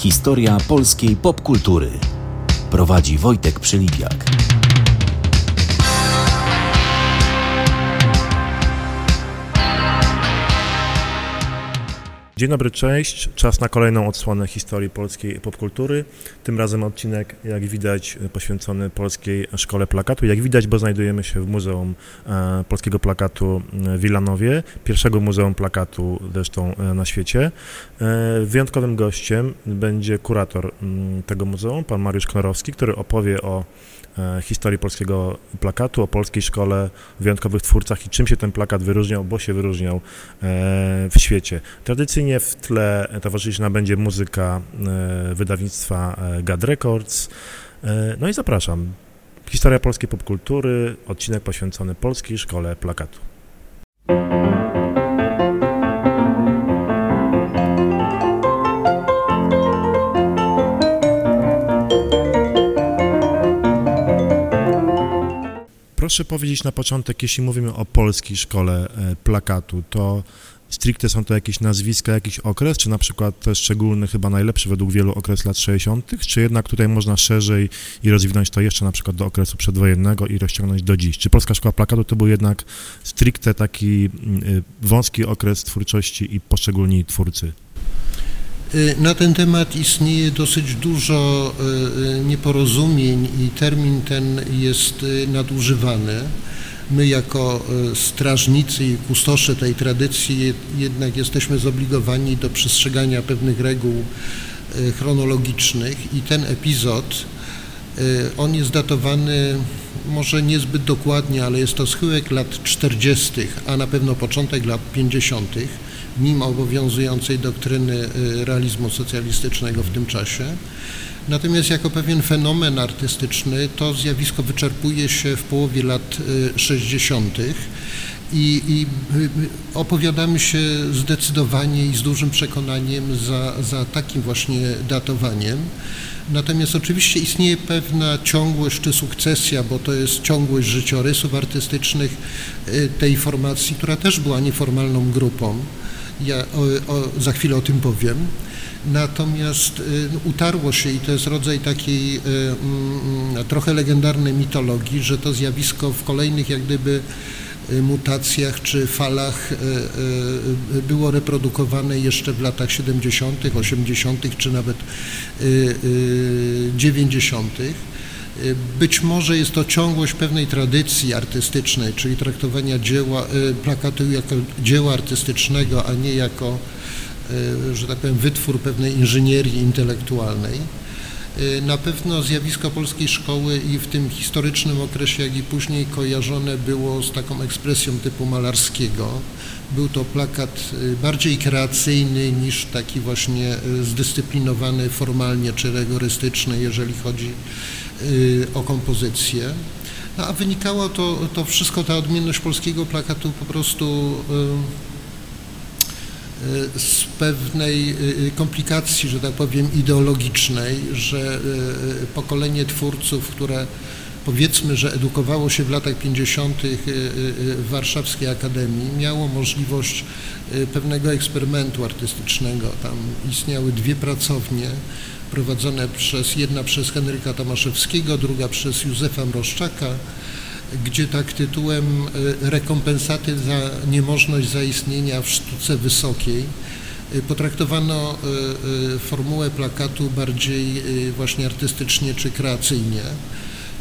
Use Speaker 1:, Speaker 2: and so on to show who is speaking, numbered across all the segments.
Speaker 1: Historia polskiej popkultury. Prowadzi Wojtek Przylipiak.
Speaker 2: Dzień dobry, cześć. Czas na kolejną odsłonę historii polskiej popkultury. Tym razem odcinek, jak widać, poświęcony Polskiej Szkole Plakatu. Jak widać, bo znajdujemy się w Muzeum e, Polskiego Plakatu w Wilanowie, pierwszego Muzeum Plakatu zresztą e, na świecie. E, wyjątkowym gościem będzie kurator tego muzeum, pan Mariusz Knorowski, który opowie o e, historii polskiego plakatu, o polskiej szkole, wyjątkowych twórcach i czym się ten plakat wyróżniał, bo się wyróżniał e, w świecie. Tradycyjnie w tle towarzyszyć będzie muzyka e, wydawnictwa e, Gad Records. E, No i zapraszam. Historia polskiej popkultury, odcinek poświęcony Polskiej Szkole Plakatu. Proszę powiedzieć na początek, jeśli mówimy o polskiej szkole plakatu, to stricte są to jakieś nazwiska, jakiś okres, czy na przykład szczególny, chyba najlepszy według wielu okres lat 60., czy jednak tutaj można szerzej i rozwinąć to jeszcze na przykład do okresu przedwojennego i rozciągnąć do dziś? Czy polska szkoła plakatu to był jednak stricte taki mm, y, wąski okres twórczości i poszczególni twórcy?
Speaker 3: Y, Na ten temat istnieje dosyć dużo y, nieporozumień i termin ten jest nadużywany. My jako y, strażnicy i kustosze tej tradycji jed- jednak jesteśmy zobligowani do przestrzegania pewnych reguł y, chronologicznych i ten epizod, y, on jest datowany może niezbyt dokładnie, ale jest to schyłek lat 40., a na pewno początek lat 50., mimo obowiązującej doktryny y, realizmu socjalistycznego w tym czasie. Natomiast jako pewien fenomen artystyczny to zjawisko wyczerpuje się w połowie lat y, 60. I, i y, y, opowiadamy się zdecydowanie i z dużym przekonaniem za, za takim właśnie datowaniem. Natomiast oczywiście istnieje pewna ciągłość czy sukcesja, bo to jest ciągłość życiorysów artystycznych y, tej formacji, która też była nieformalną grupą. Ja o, o, za chwilę o tym powiem. Natomiast y, utarło się i to jest rodzaj takiej y, mm, trochę legendarnej mitologii, że to zjawisko w kolejnych jak gdyby y, mutacjach czy falach było reprodukowane jeszcze w latach 70., 80. czy nawet y, y, 90. Y, Być może jest to ciągłość pewnej tradycji artystycznej, czyli traktowania dzieła, y, plakatu jako dzieła artystycznego, a nie jako y, że tak powiem, wytwór pewnej inżynierii intelektualnej. Y, Na pewno zjawisko polskiej szkoły i w tym historycznym okresie, jak i później kojarzone było z taką ekspresją typu malarskiego. Był to plakat y, bardziej kreacyjny niż taki właśnie y, zdyscyplinowany formalnie czy rygorystyczny, jeżeli chodzi o kompozycję. No, a wynikało to, to wszystko, ta odmienność polskiego plakatu po prostu z pewnej y, komplikacji, że tak powiem, ideologicznej, że y, pokolenie twórców, które powiedzmy, że edukowało się w latach 50. y, w Warszawskiej Akademii, miało możliwość y, pewnego eksperymentu artystycznego. Tam istniały dwie pracownie prowadzone przez, jedna przez Henryka Tomaszewskiego, druga przez Józefa Mroszczaka, gdzie tak tytułem y, rekompensaty za niemożność zaistnienia w sztuce wysokiej y, potraktowano y, formułę plakatu bardziej właśnie artystycznie czy kreacyjnie.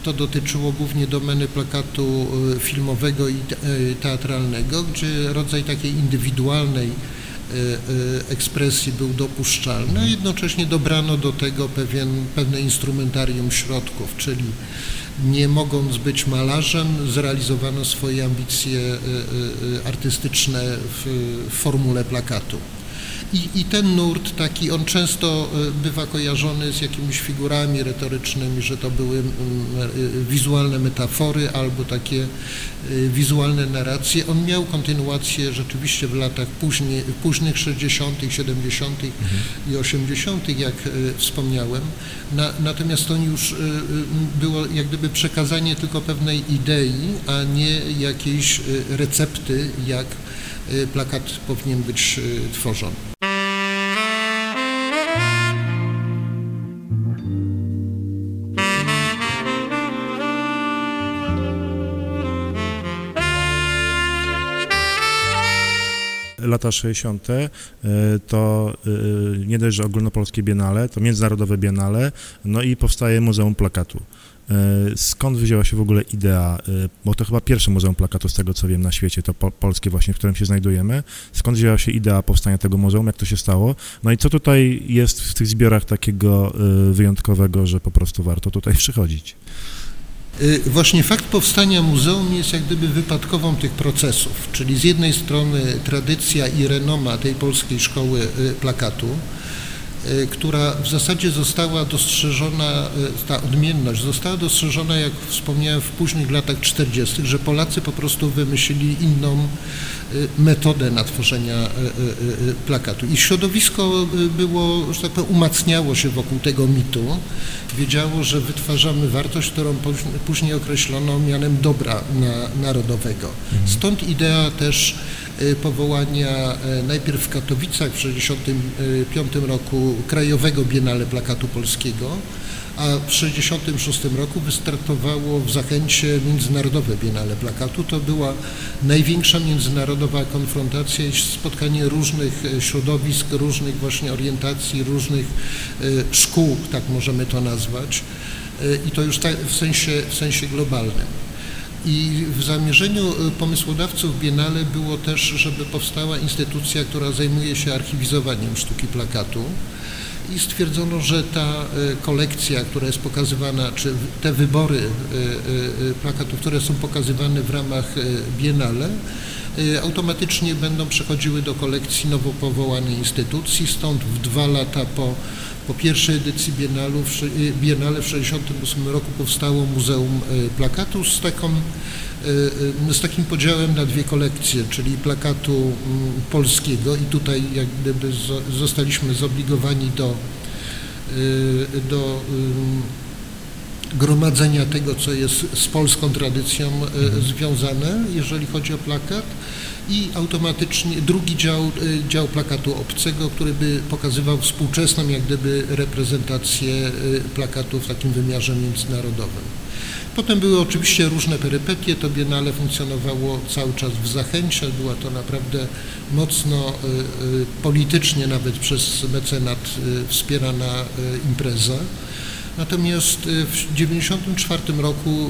Speaker 3: To dotyczyło głównie domeny plakatu filmowego i te- teatralnego, gdzie rodzaj takiej indywidualnej ekspresji był dopuszczalny, a jednocześnie dobrano do tego pewien, pewne instrumentarium środków, czyli nie mogąc być malarzem, zrealizowano swoje ambicje y, y, y, artystyczne w formule plakatu. I, I ten nurt taki, on często y, bywa kojarzony z jakimiś figurami retorycznymi, że to były mm, y, wizualne metafory albo takie wizualne narracje. On miał kontynuację rzeczywiście w latach później, późnych 60., 70. i 80., jak wspomniałem. Na, natomiast to już było jak gdyby przekazanie tylko pewnej idei, a nie jakiejś recepty, jak plakat powinien być tworzony.
Speaker 2: Lata 60. to nie dość, że ogólnopolskie biennale, to międzynarodowe biennale, no i powstaje Muzeum Plakatu. E, skąd wzięła się w ogóle idea, e, bo to chyba pierwsze muzeum plakatu z tego co wiem na świecie, to po, polskie właśnie, w którym się znajdujemy. Skąd wzięła się idea powstania tego muzeum, jak to się stało? No i co tutaj jest w tych zbiorach takiego e, wyjątkowego, że po prostu warto tutaj przychodzić?
Speaker 3: Właśnie fakt powstania muzeum jest jak gdyby wypadkową tych procesów, czyli z jednej strony tradycja i renoma tej polskiej szkoły plakatu, Y, która w zasadzie została dostrzeżona, y, ta odmienność została dostrzeżona, jak wspomniałem, w późnych latach 40., że Polacy po prostu wymyślili inną y, metodę na tworzenia plakatu. I środowisko było, że tak powiem, umacniało się wokół tego mitu. Wiedziało, że wytwarzamy wartość, którą później określono mianem dobra narodowego. Mhm. Stąd idea też Y, powołania y, najpierw w Katowicach w 1965 roku Krajowego Biennale Plakatu Polskiego, a w 1966 roku wystartowało w Zachęcie Międzynarodowe Biennale Plakatu. To była największa międzynarodowa konfrontacja i spotkanie różnych y, środowisk, różnych właśnie orientacji, różnych szkół, tak możemy to nazwać i to już w sensie, w sensie globalnym. I w zamierzeniu y, pomysłodawców Biennale było też, żeby powstała instytucja, która zajmuje się archiwizowaniem sztuki plakatu. I stwierdzono, że ta y, kolekcja, która jest pokazywana, czy te wybory y, plakatów, które są pokazywane w ramach Biennale, automatycznie będą przechodziły do kolekcji nowo powołanej instytucji, stąd w dwa lata po po pierwszej edycji y, Biennale w 1968 roku powstało Muzeum y, Plakatu z, taką, y, z takim podziałem na dwie kolekcje, czyli plakatu mm, polskiego i tutaj jak gdyby zostaliśmy zobligowani do, do gromadzenia tego, co jest z polską tradycją mhm. związane, jeżeli chodzi o plakat i automatycznie drugi dział, y, dział plakatu obcego, który by pokazywał współczesną jak gdyby reprezentację y, plakatu w takim wymiarze międzynarodowym. Potem były oczywiście różne perypetie, to Biennale funkcjonowało cały czas w Zachęcie, była to naprawdę mocno y, politycznie nawet przez mecenat wspierana impreza. Natomiast w 1994 roku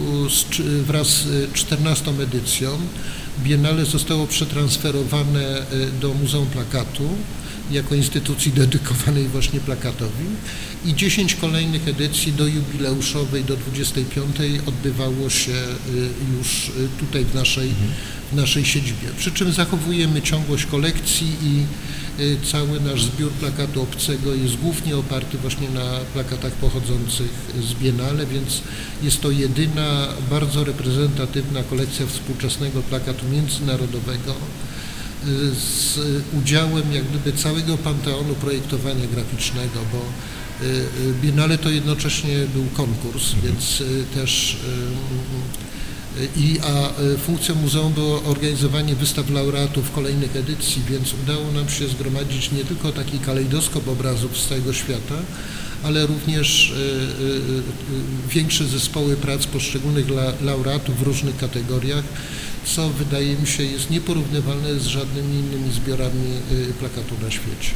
Speaker 3: wraz z 14 edycją Biennale zostało przetransferowane e, do Muzeum Plakatu jako instytucji dedykowanej właśnie plakatowi i 10 kolejnych edycji do jubileuszowej, do 25 odbywało się e, już e, tutaj w naszej, w naszej siedzibie. Przy czym zachowujemy ciągłość kolekcji i Y, cały nasz zbiór plakatu obcego jest głównie oparty właśnie na plakatach pochodzących z Biennale, więc jest to jedyna bardzo reprezentatywna kolekcja współczesnego plakatu międzynarodowego y, z udziałem jak gdyby całego panteonu projektowania graficznego, bo y, Biennale to jednocześnie był konkurs, więc też i, a e, funkcją muzeum było organizowanie wystaw laureatów kolejnych edycji, więc udało nam się zgromadzić nie tylko taki kalejdoskop obrazów z całego świata, ale również e, e, większe zespoły prac poszczególnych laureatów w różnych kategoriach, co wydaje mi się jest nieporównywalne z żadnymi innymi zbiorami plakatu na świecie.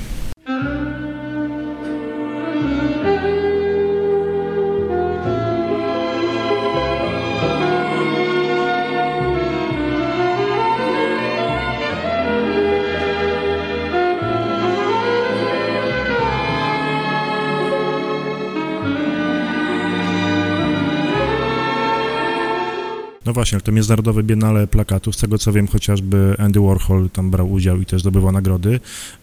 Speaker 2: No właśnie, ale to Międzynarodowe Biennale Plakatu, z tego co wiem, chociażby Andy Warhol tam brał udział i też zdobywał nagrody.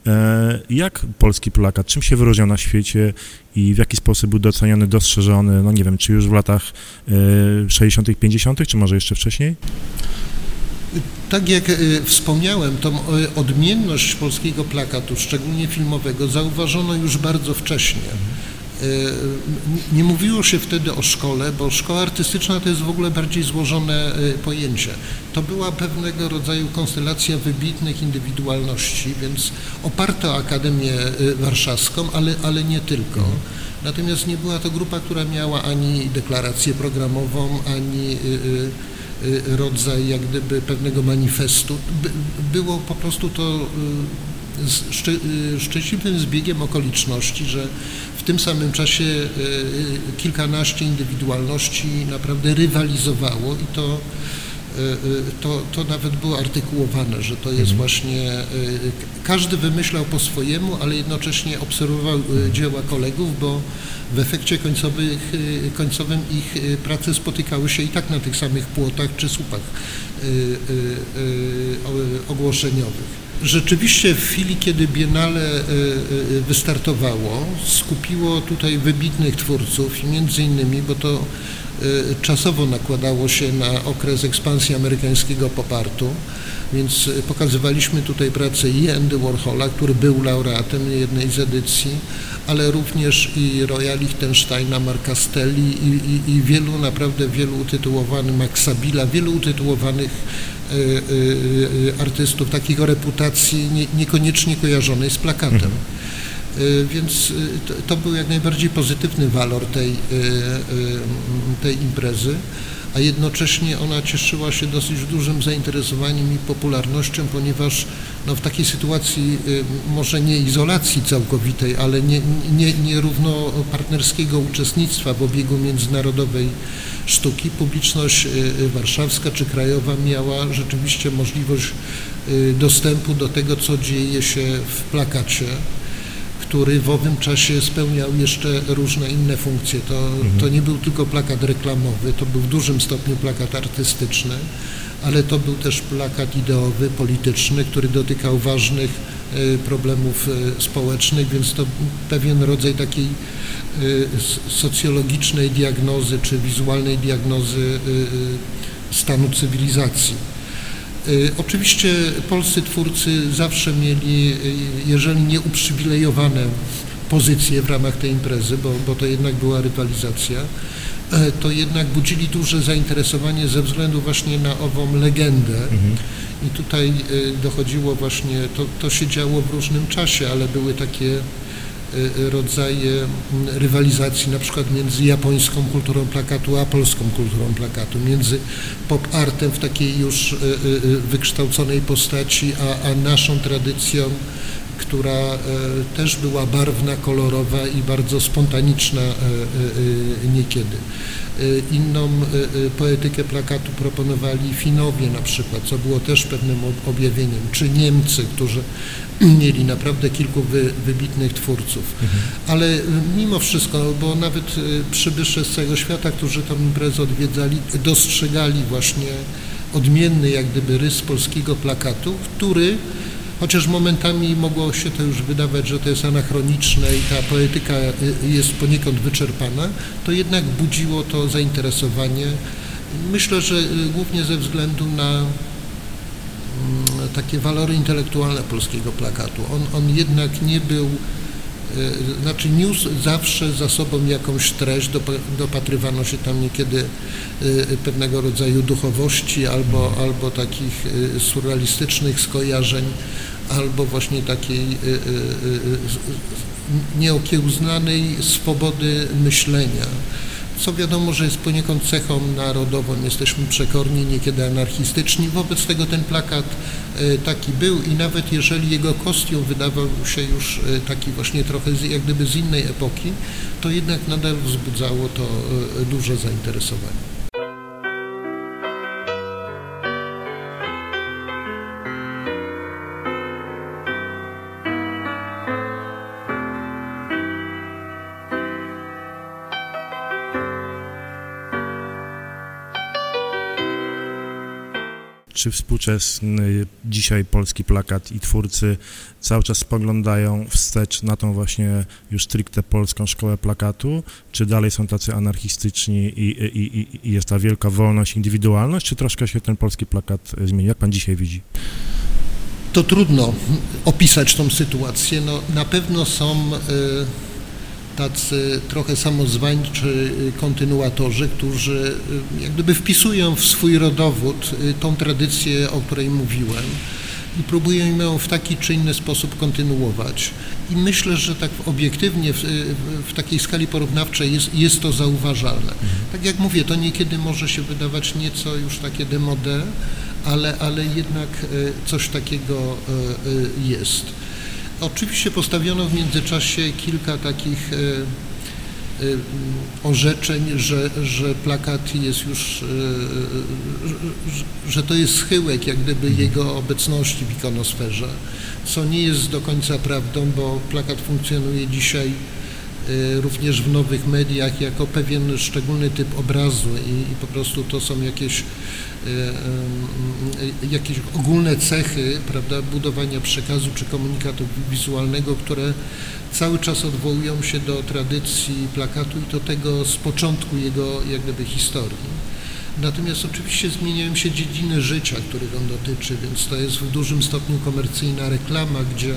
Speaker 2: E, jak polski plakat, czym się wyróżniał na świecie i w jaki sposób był doceniony, dostrzeżony, no nie wiem, czy już w latach 60., e, 50., czy może jeszcze wcześniej?
Speaker 3: Tak jak e, wspomniałem, tą odmienność polskiego plakatu, szczególnie filmowego, zauważono już bardzo wcześnie. Y, nie mówiło się wtedy o szkole, bo szkoła artystyczna to jest w ogóle bardziej złożone y, pojęcie. To była pewnego rodzaju konstelacja wybitnych indywidualności, więc oparto Akademię y, Warszawską, ale, ale nie tylko. Natomiast nie była to grupa, która miała ani deklarację programową, ani rodzaj jak gdyby pewnego manifestu. Było po prostu to szczy, szczęśliwym zbiegiem okoliczności, że w tym samym czasie kilkanaście indywidualności naprawdę rywalizowało i to to, to nawet było artykułowane, że to jest mhm. właśnie, każdy wymyślał po swojemu, ale jednocześnie obserwował dzieła kolegów, bo w efekcie końcowych, końcowym ich prace spotykały się i tak na tych samych płotach czy słupach ogłoszeniowych. Rzeczywiście w chwili, kiedy Biennale wystartowało, skupiło tutaj wybitnych twórców i między innymi, bo to czasowo nakładało się na okres ekspansji amerykańskiego popartu, więc pokazywaliśmy tutaj pracę i Andy Warhola, który był laureatem jednej z edycji, ale również i Roya Lichtensteina, Marka Stelli i, i, i wielu, naprawdę wielu utytułowanych, Maxa Billa, wielu utytułowanych artystów, takich o reputacji nie, niekoniecznie kojarzonej z plakatem. Mhm. Więc to, to, był jak najbardziej pozytywny walor tej, tej imprezy a jednocześnie ona cieszyła się dosyć dużym zainteresowaniem i popularnością, ponieważ no, w takiej sytuacji y, może nie izolacji całkowitej, ale nie, nie, nie równopartnerskiego uczestnictwa w obiegu międzynarodowej sztuki, publiczność y, y, warszawska czy krajowa miała rzeczywiście możliwość dostępu do tego, co dzieje się w plakacie który w owym czasie spełniał jeszcze różne inne funkcje. To, mhm. to nie był tylko plakat reklamowy, to był w dużym stopniu plakat artystyczny, ale to był też plakat ideowy, polityczny, który dotykał ważnych e, problemów e, społecznych, więc to pewien rodzaj takiej e, socjologicznej diagnozy czy wizualnej diagnozy stanu cywilizacji. Y, oczywiście polscy twórcy zawsze mieli, y, jeżeli nie uprzywilejowane pozycje w ramach tej imprezy, bo, bo to jednak była rywalizacja, e, to jednak budzili duże zainteresowanie ze względu właśnie na ową legendę. Mhm. I tutaj y, dochodziło właśnie, to, to się działo w różnym czasie, ale były takie rodzaje mm, rywalizacji na przykład między japońską kulturą plakatu a polską kulturą plakatu, między pop artem w takiej już y, y, wykształconej postaci, a, a naszą tradycją która e, też była barwna, kolorowa i bardzo spontaniczna e, e, niekiedy. Inną poetykę plakatu proponowali Finowie na przykład, co było też pewnym objawieniem, czy Niemcy, którzy mieli naprawdę kilku wy, wybitnych twórców. Mhm. Ale mimo wszystko, bo nawet przybysze z całego świata, którzy tę imprezę odwiedzali, dostrzegali właśnie odmienny jak gdyby rys polskiego plakatu, który chociaż momentami mogło się to już wydawać, że to jest anachroniczne i ta poetyka jest poniekąd wyczerpana, to jednak budziło to zainteresowanie. Myślę, że głównie ze względu na mm, takie walory intelektualne polskiego plakatu. On, on jednak nie był, e, znaczy niósł zawsze za sobą jakąś treść, dopatrywano się tam niekiedy e, pewnego rodzaju duchowości albo, albo takich e, surrealistycznych skojarzeń albo właśnie takiej y, y, y, nieokiełznanej swobody myślenia, co wiadomo, że jest poniekąd cechą narodową. Jesteśmy przekorni, niekiedy anarchistyczni. Wobec tego ten plakat taki był i nawet jeżeli jego kostium wydawał się już taki właśnie trochę jak gdyby z innej epoki, to jednak nadal wzbudzało to duże zainteresowanie.
Speaker 2: Czy współczesny dzisiaj polski plakat i twórcy cały czas spoglądają wstecz na tą właśnie już stricte polską szkołę plakatu, czy dalej są tacy anarchistyczni i, i, i jest ta wielka wolność, indywidualność, czy troszkę się ten polski plakat zmieni? Jak pan dzisiaj widzi?
Speaker 3: To trudno opisać tą sytuację. No, na pewno są... Y tacy trochę samozwańczy kontynuatorzy, którzy y, jak gdyby wpisują w swój rodowód y, tą tradycję, o której mówiłem. i próbujemy ją w taki czy inny sposób kontynuować. I myślę, że tak obiektywnie, w, w takiej skali porównawczej jest, jest to zauważalne. Tak jak mówię, to niekiedy może się wydawać nieco już takie demode, ale, ale jednak coś takiego jest. Oczywiście postawiono w międzyczasie kilka takich Y, orzeczeń, że, że plakat jest już, y, że to jest schyłek jak gdyby mhm. jego obecności w ikonosferze, co nie jest do końca prawdą, bo plakat funkcjonuje dzisiaj również w nowych mediach jako pewien szczególny typ obrazu i, i po prostu to są jakieś, jakieś ogólne cechy prawda, budowania przekazu czy komunikatu wizualnego, które cały czas odwołują się do tradycji plakatu i do tego z początku jego jak gdyby historii. Natomiast oczywiście zmieniają się dziedziny życia, których on dotyczy, więc to jest w dużym stopniu komercyjna reklama, gdzie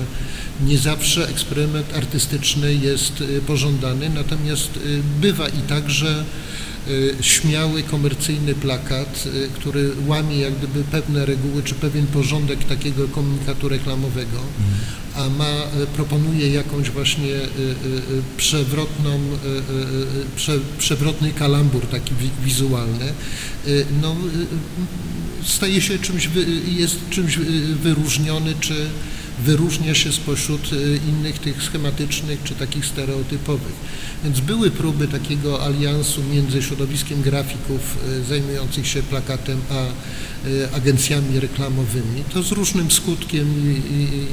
Speaker 3: nie zawsze eksperyment artystyczny jest y, pożądany, natomiast y, bywa i tak, że y, śmiały, komercyjny plakat, który łamie jak gdyby pewne reguły, czy pewien porządek takiego komunikatu reklamowego, a ma, e, proponuje jakąś właśnie e, e, przewrotną, prze, przewrotny kalambur taki wizualny, no, staje się czymś, jest czymś wyróżniony, czy wyróżnia się spośród innych tych schematycznych czy takich stereotypowych. Więc były próby takiego aliansu między środowiskiem grafików zajmujących się plakatem a agencjami reklamowymi. To z różnym skutkiem i, i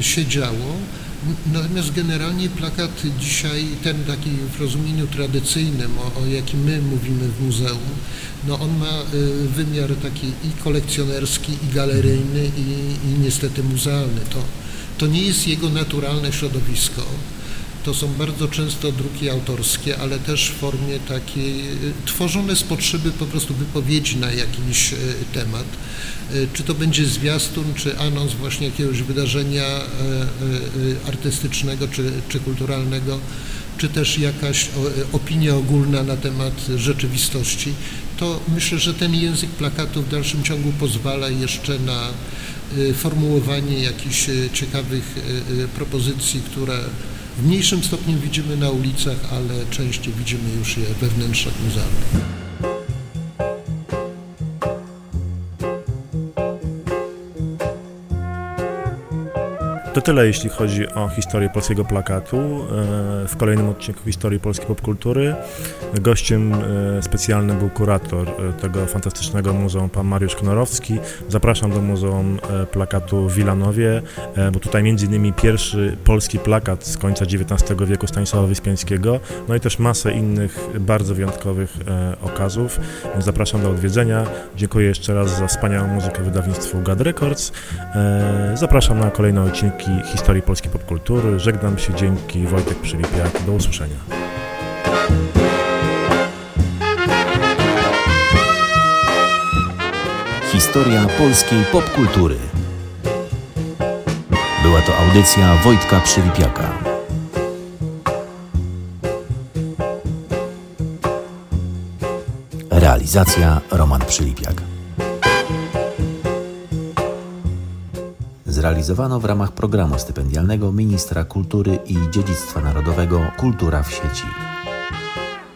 Speaker 3: się działo. Natomiast generalnie plakat dzisiaj, ten taki w rozumieniu tradycyjnym, o, o jakim my mówimy w muzeum, no on ma wymiar taki i kolekcjonerski, i galeryjny, i, i niestety muzealny. To, to nie jest jego naturalne środowisko. To są bardzo często druki autorskie, ale też w formie takiej, tworzone z potrzeby po prostu wypowiedzi na jakiś temat. E, czy to będzie zwiastun, czy anons właśnie jakiegoś wydarzenia e, e, artystycznego, czy, czy kulturalnego, czy też jakaś opinia ogólna na temat rzeczywistości, to myślę, że ten język plakatu w dalszym ciągu pozwala jeszcze na formułowanie jakichś ciekawych propozycji, które w mniejszym stopniu widzimy na ulicach, ale częściej widzimy już je we wnętrzach muzealnych.
Speaker 2: To tyle, jeśli chodzi o historię polskiego plakatu. E, w kolejnym odcinku historii polskiej popkultury gościem e, specjalnym był kurator e, tego fantastycznego muzeum, pan Mariusz Knorowski. Zapraszam do Muzeum Plakatu w Wilanowie, bo tutaj między innymi pierwszy polski plakat z końca XIX wieku Stanisława Wyspiańskiego, no i też masę innych bardzo wyjątkowych okazów. Zapraszam do odwiedzenia. Dziękuję jeszcze raz za wspaniałą muzykę wydawnictwu GAD Records. Zapraszam na kolejne odcinki historii polskiej popkultury. Żegnam się, dzięki Wojtek Przylipiak. Do usłyszenia.
Speaker 1: Historia polskiej popkultury. Była to audycja Wojtka Przylipiaka. Realizacja Roman Przylipiak. Zrealizowano w ramach programu stypendialnego Ministra Kultury i Dziedzictwa Narodowego Kultura w sieci.